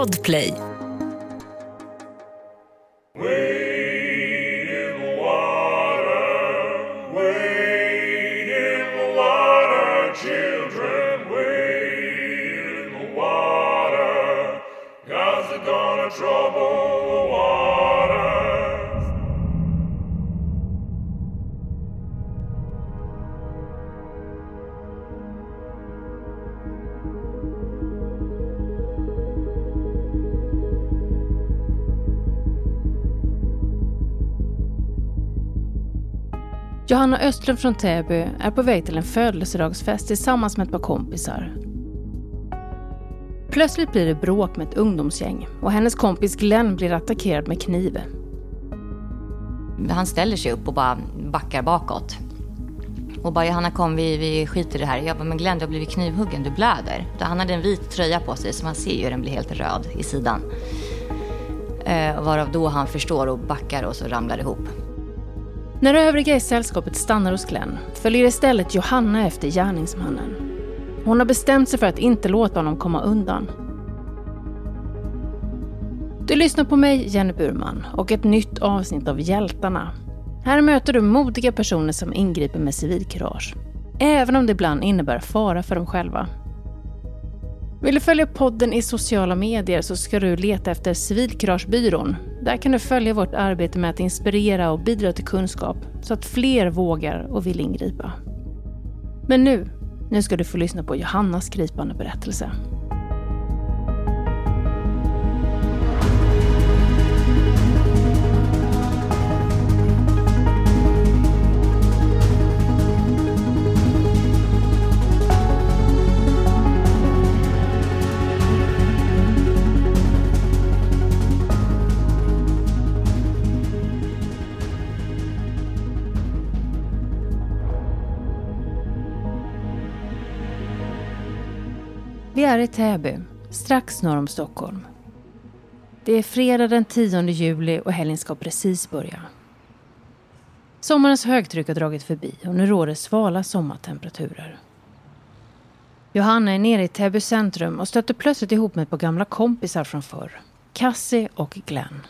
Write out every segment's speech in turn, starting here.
Podplay. Johanna Östlund från Täby är på väg till en födelsedagsfest tillsammans med ett par kompisar. Plötsligt blir det bråk med ett ungdomsgäng och hennes kompis Glenn blir attackerad med kniv. Han ställer sig upp och bara backar bakåt. Och bara Johanna kom, vi, vi skiter i det här. Jag bara, men Glenn du har blivit knivhuggen, du blöder. Han hade en vit tröja på sig så man ser ju hur den blir helt röd i sidan. Eh, varav då han förstår och backar och så ramlar ihop. När övriga i sällskapet stannar hos Glenn följer istället Johanna efter gärningsmannen. Hon har bestämt sig för att inte låta honom komma undan. Du lyssnar på mig, Jenny Burman, och ett nytt avsnitt av Hjältarna. Här möter du modiga personer som ingriper med civilkurage. Även om det ibland innebär fara för dem själva. Vill du följa podden i sociala medier så ska du leta efter Civilkuragebyrån. Där kan du följa vårt arbete med att inspirera och bidra till kunskap så att fler vågar och vill ingripa. Men nu, nu ska du få lyssna på Johannas gripande berättelse. Är i Täby, strax norr om Stockholm. Det är fredag den 10 juli och helgen ska precis börja. Sommarens högtryck har dragit förbi och nu råder svala sommartemperaturer. Johanna är nere i Täby centrum och stöter plötsligt ihop med ett par gamla kompisar från förr. Cassie och Glenn.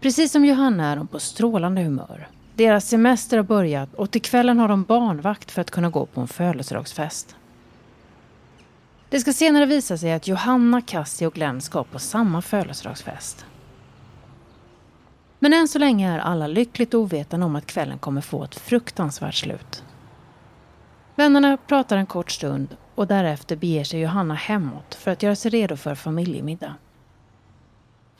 Precis som Johanna är de på strålande humör. Deras semester har börjat och till kvällen har de barnvakt för att kunna gå på en födelsedagsfest. Det ska senare visa sig att Johanna, Cassie och Glenn ska på samma födelsedagsfest. Men än så länge är alla lyckligt ovetande om att kvällen kommer få ett fruktansvärt slut. Vännerna pratar en kort stund och därefter beger sig Johanna hemåt för att göra sig redo för familjemiddag.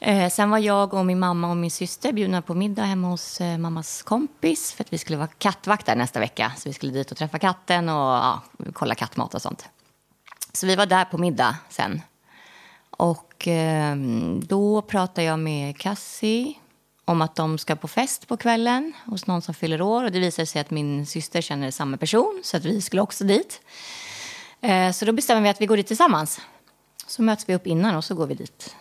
Eh, sen var jag och min mamma och min syster bjudna på middag hemma hos eh, mammas kompis för att vi skulle vara kattvakt där nästa vecka. Så vi skulle dit och träffa katten och ja, kolla kattmat och sånt. Så vi var där på middag sen. Och eh, då pratade jag med Cassie om att de ska på fest på kvällen hos någon som fyller år. Och det visade sig att min syster känner samma person, så att vi skulle också dit. Eh, så då bestämmer vi att vi går dit tillsammans. Så möts vi upp innan och så går vi dit.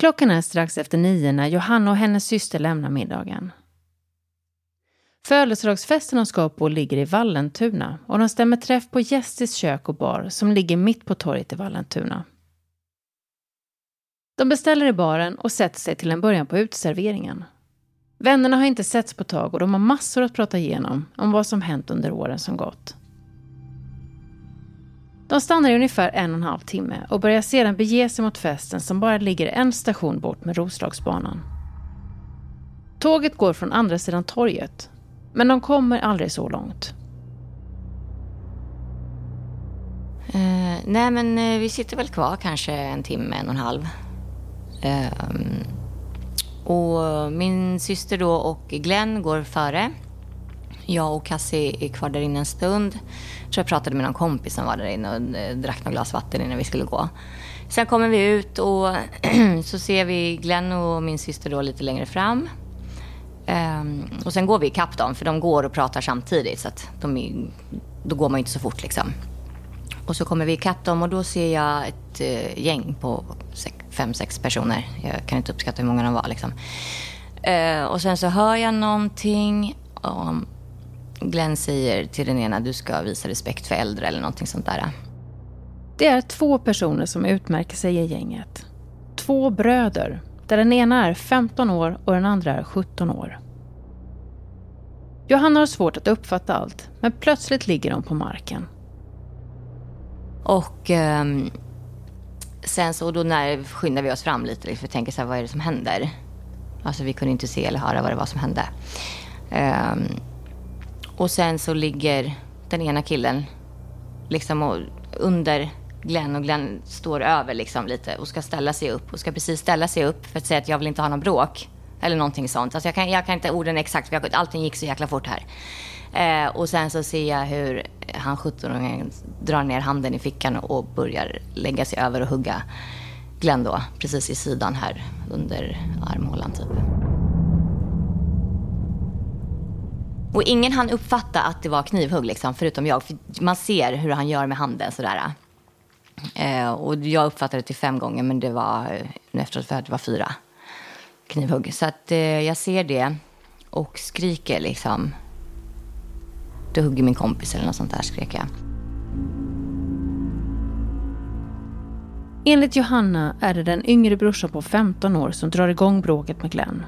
Klockan är strax efter nio när Johanna och hennes syster lämnar middagen. Födelsedagsfesten de ska på ligger i Vallentuna och de stämmer träff på Gästis kök och bar som ligger mitt på torget i Vallentuna. De beställer i baren och sätter sig till en början på utserveringen. Vännerna har inte setts på tag och de har massor att prata igenom om vad som hänt under åren som gått. De stannar i ungefär en och en halv timme och börjar sedan bege sig mot festen som bara ligger en station bort med Roslagsbanan. Tåget går från andra sidan torget men de kommer aldrig så långt. Uh, nej, men uh, vi sitter väl kvar kanske en timme, en och en halv. Uh, och min syster då och Glenn går före. Jag och Cassie är kvar där inne en stund. Jag tror jag pratade med någon kompis som var där inne och eh, drack något glas vatten innan vi skulle gå. Sen kommer vi ut och så ser vi Glenn och min syster då lite längre fram. Um, och sen går vi ikapp dem, för de går och pratar samtidigt. Så att de är, då går man ju inte så fort liksom. Och så kommer vi ikapp dem och då ser jag ett uh, gäng på fem, sex personer. Jag kan inte uppskatta hur många de var liksom. Uh, och sen så hör jag någonting. Um, Glenn säger till den ena, du ska visa respekt för äldre eller någonting sånt där. Det är två personer som utmärker sig i gänget. Två bröder, där den ena är 15 år och den andra är 17 år. Johanna har svårt att uppfatta allt, men plötsligt ligger de på marken. Och eh, sen så då när skyndar vi oss fram lite, liksom, för vi tänker så här, vad är det som händer? Alltså vi kunde inte se eller höra vad det var som hände. Eh, och sen så ligger den ena killen liksom och, under Glenn och Glenn står över liksom lite och ska ställa sig upp och ska precis ställa sig upp för att säga att jag vill inte ha någon bråk. Eller någonting sånt. Alltså jag, kan, jag kan inte orden exakt för jag, allting gick så jäkla fort här. Eh, och sen så ser jag hur han 17-åringen drar ner handen i fickan och börjar lägga sig över och hugga Glenn då, precis i sidan här under armhålan typ. Och ingen han uppfatta att det var knivhugg liksom, förutom jag. För man ser hur han gör med handen sådär. Eh, och jag uppfattade det till fem gånger, men det var nu efteråt för att det var fyra knivhugg. Så att eh, jag ser det och skriker liksom. Du hugger min kompis eller något sånt där, skrek jag. Enligt Johanna är det den yngre brorsan på 15 år som drar igång bråket med Glenn.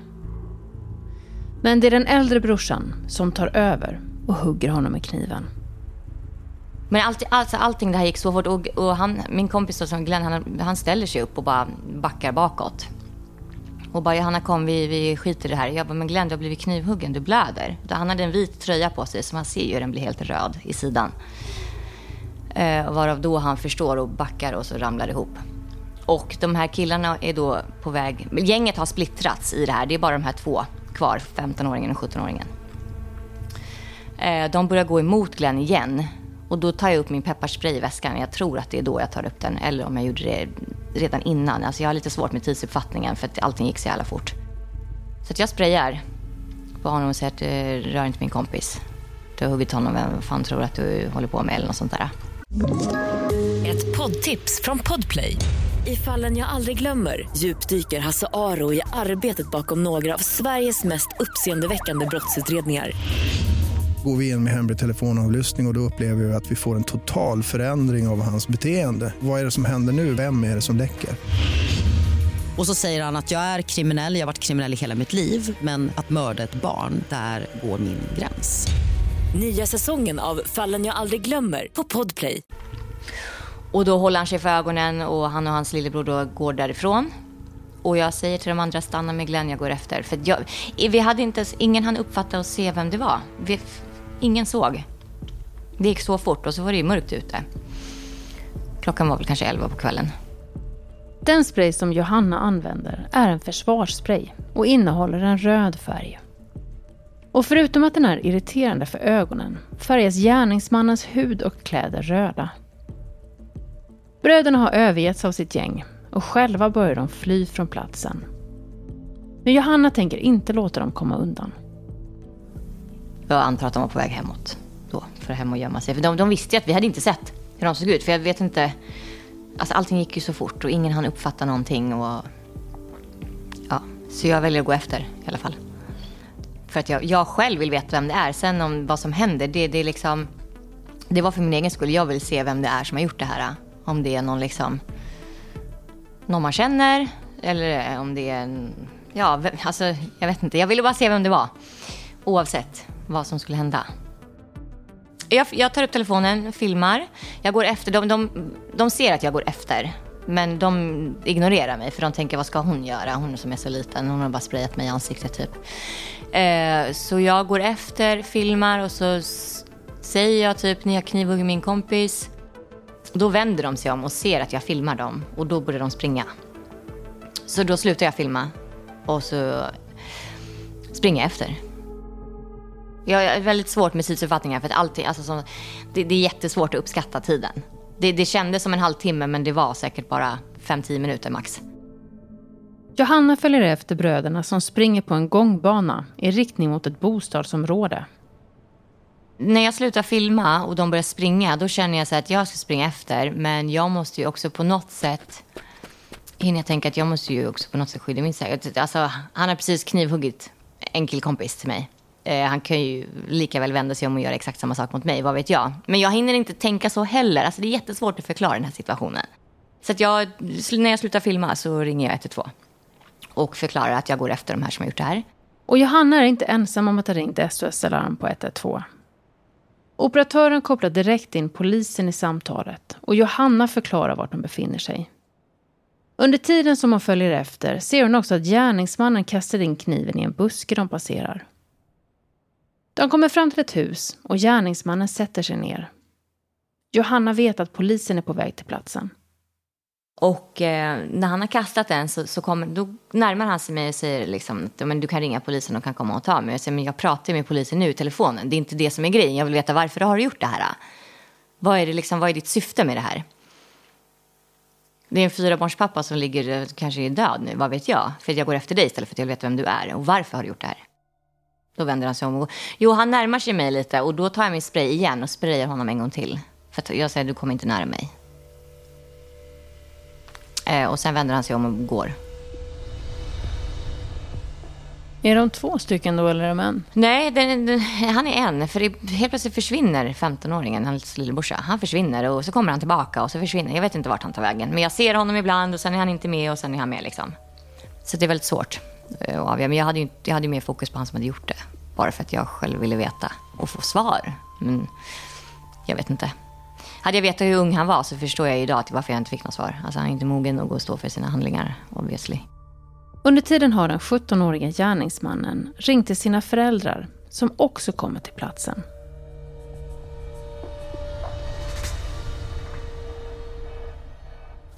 Men det är den äldre brorsan som tar över och hugger honom med kniven. Men allt, alltså, allting det här gick så fort. Och, och han, min kompis som Glenn, han, han ställer sig upp och bara backar bakåt. Och bara, Johanna kom, vi, vi skiter i det här. Jag bara, men Glenn du har blivit knivhuggen, du blöder. Han hade en vit tröja på sig, så man ser ju hur den blir helt röd i sidan. Eh, varav då han förstår och backar och så ramlar det ihop. Och de här killarna är då på väg, gänget har splittrats i det här. Det är bara de här två kvar, 15-åringen och 17-åringen. Eh, de börjar gå emot Glenn igen. Och då tar jag upp min pepparspray i väskan. Jag tror att det är då jag tar upp den. Eller om jag gjorde det redan innan. Alltså jag har lite svårt med tidsuppfattningen för att allting gick så jävla fort. Så att jag sprayar på honom och säger att eh, rör inte min kompis. Du har huggit honom, vem fan tror att du håller på med eller något sånt där. Ett poddtips från Podplay. I fallen jag aldrig glömmer djupdyker Hasse Aro i arbetet bakom några av Sveriges mest uppseendeväckande brottsutredningar går vi in med hemlig telefonavlyssning och, och då upplever vi att vi får en total förändring av hans beteende. Vad är det som händer nu? Vem är det som läcker? Och så säger han att jag är kriminell, jag har varit kriminell i hela mitt liv men att mörda ett barn, där går min gräns. Nya säsongen av Fallen jag aldrig glömmer på Podplay. Och då håller han sig för ögonen och han och hans lillebror då går därifrån. Och jag säger till de andra, stanna med Glenn, jag går efter. För jag, vi hade inte, ingen hann uppfatta och se vem det var. Vi, ingen såg. Det gick så fort och så var det ju mörkt ute. Klockan var väl kanske elva på kvällen. Den spray som Johanna använder är en försvarsspray och innehåller en röd färg. Och förutom att den är irriterande för ögonen färgas gärningsmannens hud och kläder röda. Bröderna har övergetts av sitt gäng och själva börjar de fly från platsen. Men Johanna tänker inte låta dem komma undan. Jag antar att de var på väg hemåt då, för hem och gömma sig. För de, de visste ju att vi hade inte sett hur de såg ut. För jag vet inte, alltså allting gick ju så fort och ingen hann uppfatta någonting. Och, ja, så jag väljer att gå efter i alla fall. För att jag, jag själv vill veta vem det är. Sen om vad som händer, det, det är liksom... Det var för min egen skull. Jag vill se vem det är som har gjort det här. Om det är någon liksom... Någon man känner. Eller om det är en... Ja, alltså jag vet inte. Jag ville bara se vem det var. Oavsett vad som skulle hända. Jag, jag tar upp telefonen, filmar. Jag går efter. De, de, de ser att jag går efter. Men de ignorerar mig för de tänker vad ska hon göra? Hon som är så liten. Hon har bara sprayat mig i ansiktet typ. Eh, så jag går efter, filmar och så säger jag typ ni har knivhuggit min kompis. Då vänder de sig om och ser att jag filmar dem och då börjar de springa. Så då slutar jag filma och så springer jag efter. Jag har väldigt svårt med tidsuppfattningar för att allting, alltså så, det, det, är jättesvårt att uppskatta tiden. Det, det kändes som en halvtimme men det var säkert bara 5-10 minuter max. Johanna följer efter bröderna som springer på en gångbana i riktning mot ett bostadsområde. När jag slutar filma och de börjar springa, då känner jag så att jag ska springa efter. Men jag måste ju också på något sätt hinna tänka att jag måste ju också på något sätt skydda min säkerhet. Alltså, han har precis knivhuggit en killkompis till mig. Eh, han kan ju lika väl vända sig om och göra exakt samma sak mot mig, vad vet jag. Men jag hinner inte tänka så heller. Alltså, det är jättesvårt att förklara den här situationen. Så att jag, när jag slutar filma så ringer jag 112 och förklarar att jag går efter de här som har gjort det här. Och Johanna är inte ensam om att ha ringt SOS Alarm på 112. Operatören kopplar direkt in polisen i samtalet och Johanna förklarar vart de befinner sig. Under tiden som hon följer efter ser hon också att gärningsmannen kastar in kniven i en buske de passerar. De kommer fram till ett hus och gärningsmannen sätter sig ner. Johanna vet att polisen är på väg till platsen. Och eh, när han har kastat den så, så kommer, då närmar han sig mig och säger liksom, att men du kan ringa polisen och kan komma och ta mig. Jag säger, men jag pratar med polisen nu i telefonen. Det är inte det som är grejen. Jag vill veta varför har du gjort det här. Vad är, det liksom, vad är ditt syfte med det här? Det är en fyrabarnspappa som ligger eh, kanske är död nu, vad vet jag? För jag går efter dig istället för att jag vet vem du är. Och varför har du gjort det här? Då vänder han sig om och går. Jo, han närmar sig mig lite och då tar jag min spray igen och sprayar honom en gång till. För jag säger, du kommer inte nära mig. Eh, och sen vänder han sig om och går. Är de två stycken då eller är de en? Nej, den, den, han är en. För det, helt plötsligt försvinner 15-åringen, hans lillebrorsa. Han försvinner och så kommer han tillbaka och så försvinner Jag vet inte vart han tar vägen. Men jag ser honom ibland och sen är han inte med och sen är han med liksom. Så det är väldigt svårt eh, att avgöra. Men jag hade ju jag hade mer fokus på han som hade gjort det. Bara för att jag själv ville veta och få svar. Men jag vet inte. Hade jag vetat hur ung han var så förstår jag idag varför jag inte fick något svar. Alltså han är inte mogen nog att stå för sina handlingar, obviously. Under tiden har den 17-åriga gärningsmannen ringt till sina föräldrar som också kommer till platsen.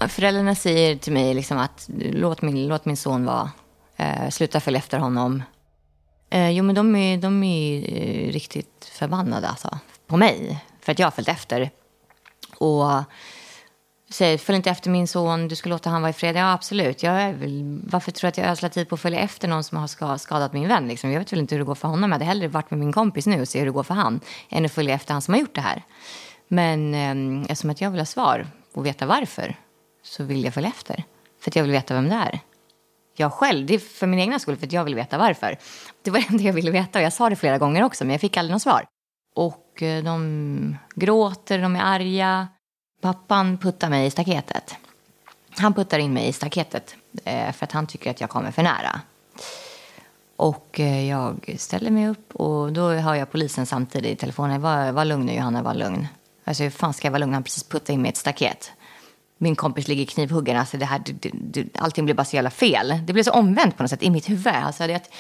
Föräldrarna säger till mig liksom att låt min, låt min son vara. Eh, sluta följa efter honom. Eh, jo, men de är, de är eh, riktigt förbannade alltså, på mig. För att jag har följt efter. Och säger, följ inte efter min son, du ska låta han vara i fred. Ja, absolut. Jag är väl, varför tror du att jag ödslar tid på att följa efter någon som har skadat min vän? Liksom? Jag vet väl inte hur det går för honom. Jag hade hellre varit med min kompis nu och se hur det går för han än att följa efter han som har gjort det här. Men eh, eftersom att jag vill ha svar och veta varför så vill jag följa efter. För att jag vill veta vem det är. Jag själv, det är för min egna skull, för att jag vill veta varför. Det var det enda jag ville veta och jag sa det flera gånger också, men jag fick aldrig något svar. Och eh, de gråter, de är arga. Pappan puttar mig i staketet. Han puttar in mig i staketet eh, för att han tycker att jag kommer för nära. Och eh, jag ställer mig upp och då hör jag polisen samtidigt i telefonen. Var, var lugn nu Johanna, var lugn. Alltså hur fan ska jag vara lugn? Han precis puttat in mig i ett staket. Min kompis ligger knivhuggen. Alltså det här, det, det, allting blir bara så jävla fel. Det blev så omvänt på något sätt i mitt huvud. Alltså det,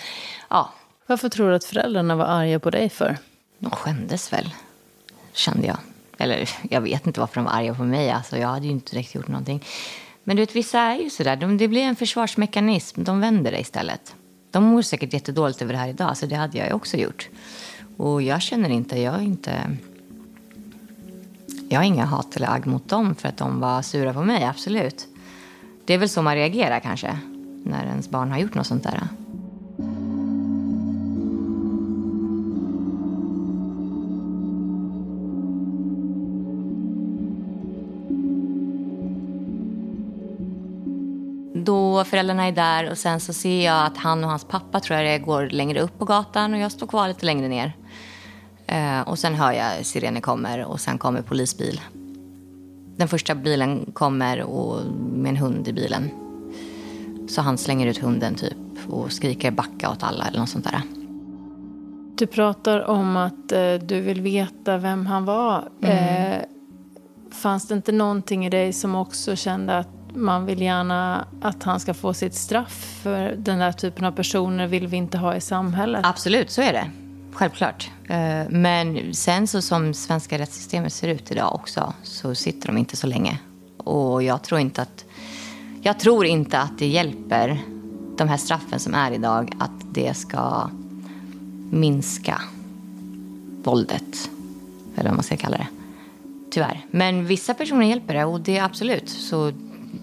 ja. Varför tror du att föräldrarna var arga på dig för? De skämdes väl, kände jag. Eller jag vet inte varför de var arga på mig. Alltså, jag hade ju inte direkt gjort någonting. Men du vet, vissa är ju sådär. De, det blir en försvarsmekanism. De vänder det istället. De mår säkert jättedåligt över det här idag. Så det hade jag också gjort. Och jag känner inte, jag är inte... Jag har inga hat eller agg mot dem för att de var sura på mig, absolut. Det är väl så man reagerar kanske, när ens barn har gjort något sånt där. Då föräldrarna är där och sen så ser jag att han och hans pappa tror jag det går längre upp på gatan och jag står kvar lite längre ner. Eh, och sen hör jag sirener kommer och sen kommer polisbil. Den första bilen kommer och med en hund i bilen. Så han slänger ut hunden typ och skriker backa åt alla eller något sånt där. Du pratar om att eh, du vill veta vem han var. Mm. Eh, fanns det inte någonting i dig som också kände att man vill gärna att han ska få sitt straff. För den där typen av personer vill vi inte ha i samhället. Absolut, så är det. Självklart. Eh, men sen så som svenska rättssystemet ser ut idag också så sitter de inte så länge. Och jag tror inte att, jag tror inte att det hjälper de här straffen som är idag att det ska minska våldet. Eller vad man ska kalla det. Tyvärr. Men vissa personer hjälper det och det är absolut. Så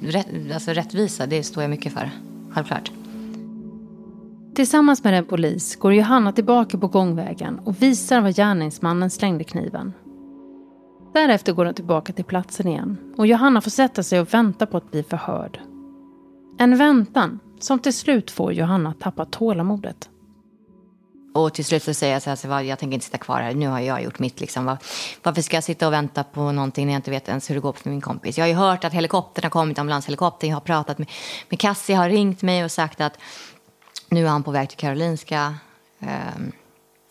rätt, alltså rättvisa, det står jag mycket för. Självklart. Tillsammans med en polis går Johanna tillbaka på gångvägen och visar var gärningsmannen slängde kniven. Därefter går hon tillbaka till platsen igen och Johanna får sätta sig och vänta på att bli förhörd. En väntan som till slut får Johanna att tappa tålamodet. Och till slut så säger jag så här, så jag tänker inte sitta kvar här, nu har jag gjort mitt. Liksom. Varför ska jag sitta och vänta på någonting när jag inte vet ens hur det går för min kompis? Jag har ju hört att helikoptern har kommit, ambulanshelikoptern. Jag har pratat med, med Cassie, har ringt mig och sagt att nu är han på väg till Karolinska. Ehm,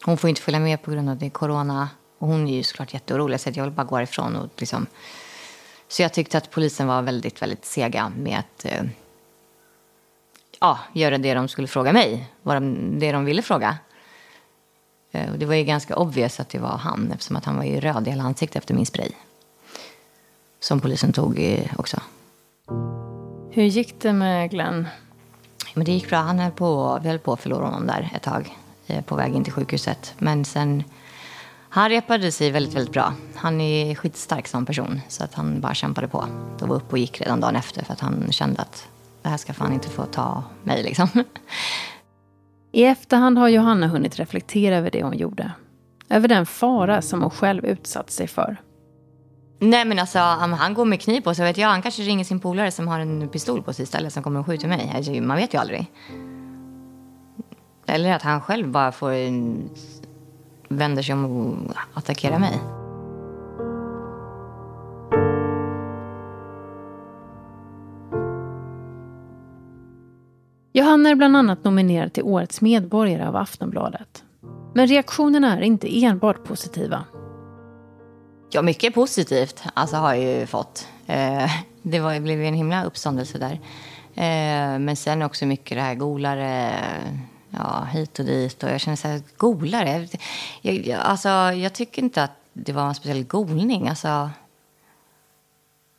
hon får inte följa med på grund av det corona. Och hon är ju såklart jätteorolig. Så jag vill bara gå ifrån. Och liksom... Så jag tyckte att polisen var väldigt, väldigt sega med att eh, ja, göra det de skulle fråga mig. Vad de, det de ville fråga. Eh, och det var ju ganska obvious att det var han eftersom att han var ju röd i hela ansiktet efter min spray. Som polisen tog också. Hur gick det med Glenn? Men det gick bra. Han höll på, vi höll på att förlora honom där ett tag eh, på väg in till sjukhuset. Men sen han repade sig väldigt, väldigt bra. Han är skitstark som person. Så att han bara kämpade på. Då var uppe och gick redan dagen efter för att han kände att det här ska fan inte få ta mig liksom. I efterhand har Johanna hunnit reflektera över det hon gjorde. Över den fara som hon själv utsatt sig för. Nej men alltså han går med kniv på sig. Vet jag, han kanske ringer sin polare som har en pistol på sig istället som kommer och skjuter mig. Alltså, man vet ju aldrig. Eller att han själv bara får vänder sig om och attackerar mig. Johanna är bland annat nominerad till Årets medborgare av Aftonbladet. Men reaktionerna är inte enbart positiva. Ja, mycket positivt alltså, har jag ju fått. Eh, det var, blev en himla uppståndelse där. Eh, men sen också mycket det här golare ja, hit och dit. Och jag känner så här, golare? Jag, jag, alltså, jag tycker inte att det var en speciell golning. Alltså,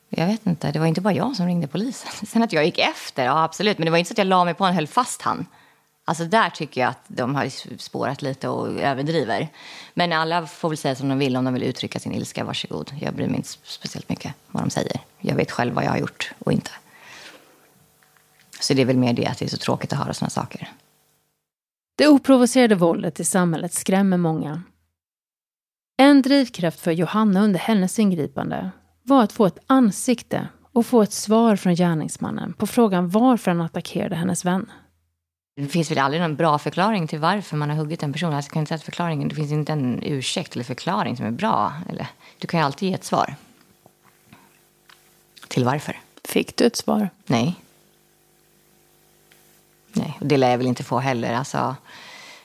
jag vet inte, det var inte bara jag som ringde polisen. Sen att jag gick efter, ja absolut. Men det var inte så att jag la mig på och höll fast han. Alltså där tycker jag att de har spårat lite och överdriver. Men alla får väl säga som de vill om de vill uttrycka sin ilska, varsågod. Jag bryr mig inte speciellt mycket vad de säger. Jag vet själv vad jag har gjort och inte. Så det är väl mer det att det är så tråkigt att höra sådana saker. Det oprovocerade våldet i samhället skrämmer många. En drivkraft för Johanna under hennes ingripande var att få ett ansikte och få ett svar från gärningsmannen på frågan varför han attackerade hennes vän. Det finns väl aldrig någon bra förklaring till varför man har huggit en person. Alltså, kan inte säga förklaringen, det finns inte en ursäkt eller förklaring som är bra. Eller, du kan ju alltid ge ett svar. Till varför. Fick du ett svar? Nej. Nej, och det lär jag väl inte få heller. Alltså,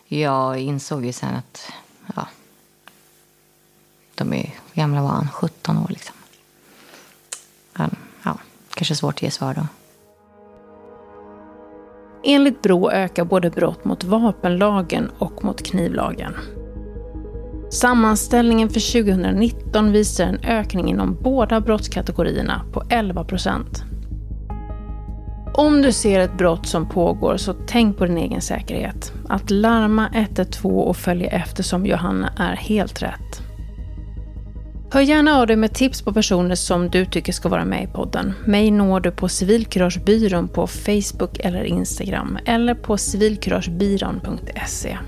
jag insåg ju sen att ja, de är gamla var han? 17 år liksom. Ja, kanske svårt att ge svar då. Enligt Brå ökar både brott mot vapenlagen och mot knivlagen. Sammanställningen för 2019 visar en ökning inom båda brottskategorierna på 11 procent. Om du ser ett brott som pågår så tänk på din egen säkerhet. Att larma 112 och följa efter som Johanna är helt rätt. Hör gärna av dig med tips på personer som du tycker ska vara med i podden. Mig når du på Civilkuragebyrån på Facebook eller Instagram eller på civilkuragebyrån.se.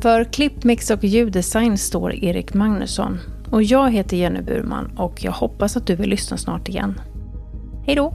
För klippmix och ljuddesign står Erik Magnusson. Och jag heter Jenny Burman och jag hoppas att du vill lyssna snart igen. Hej då!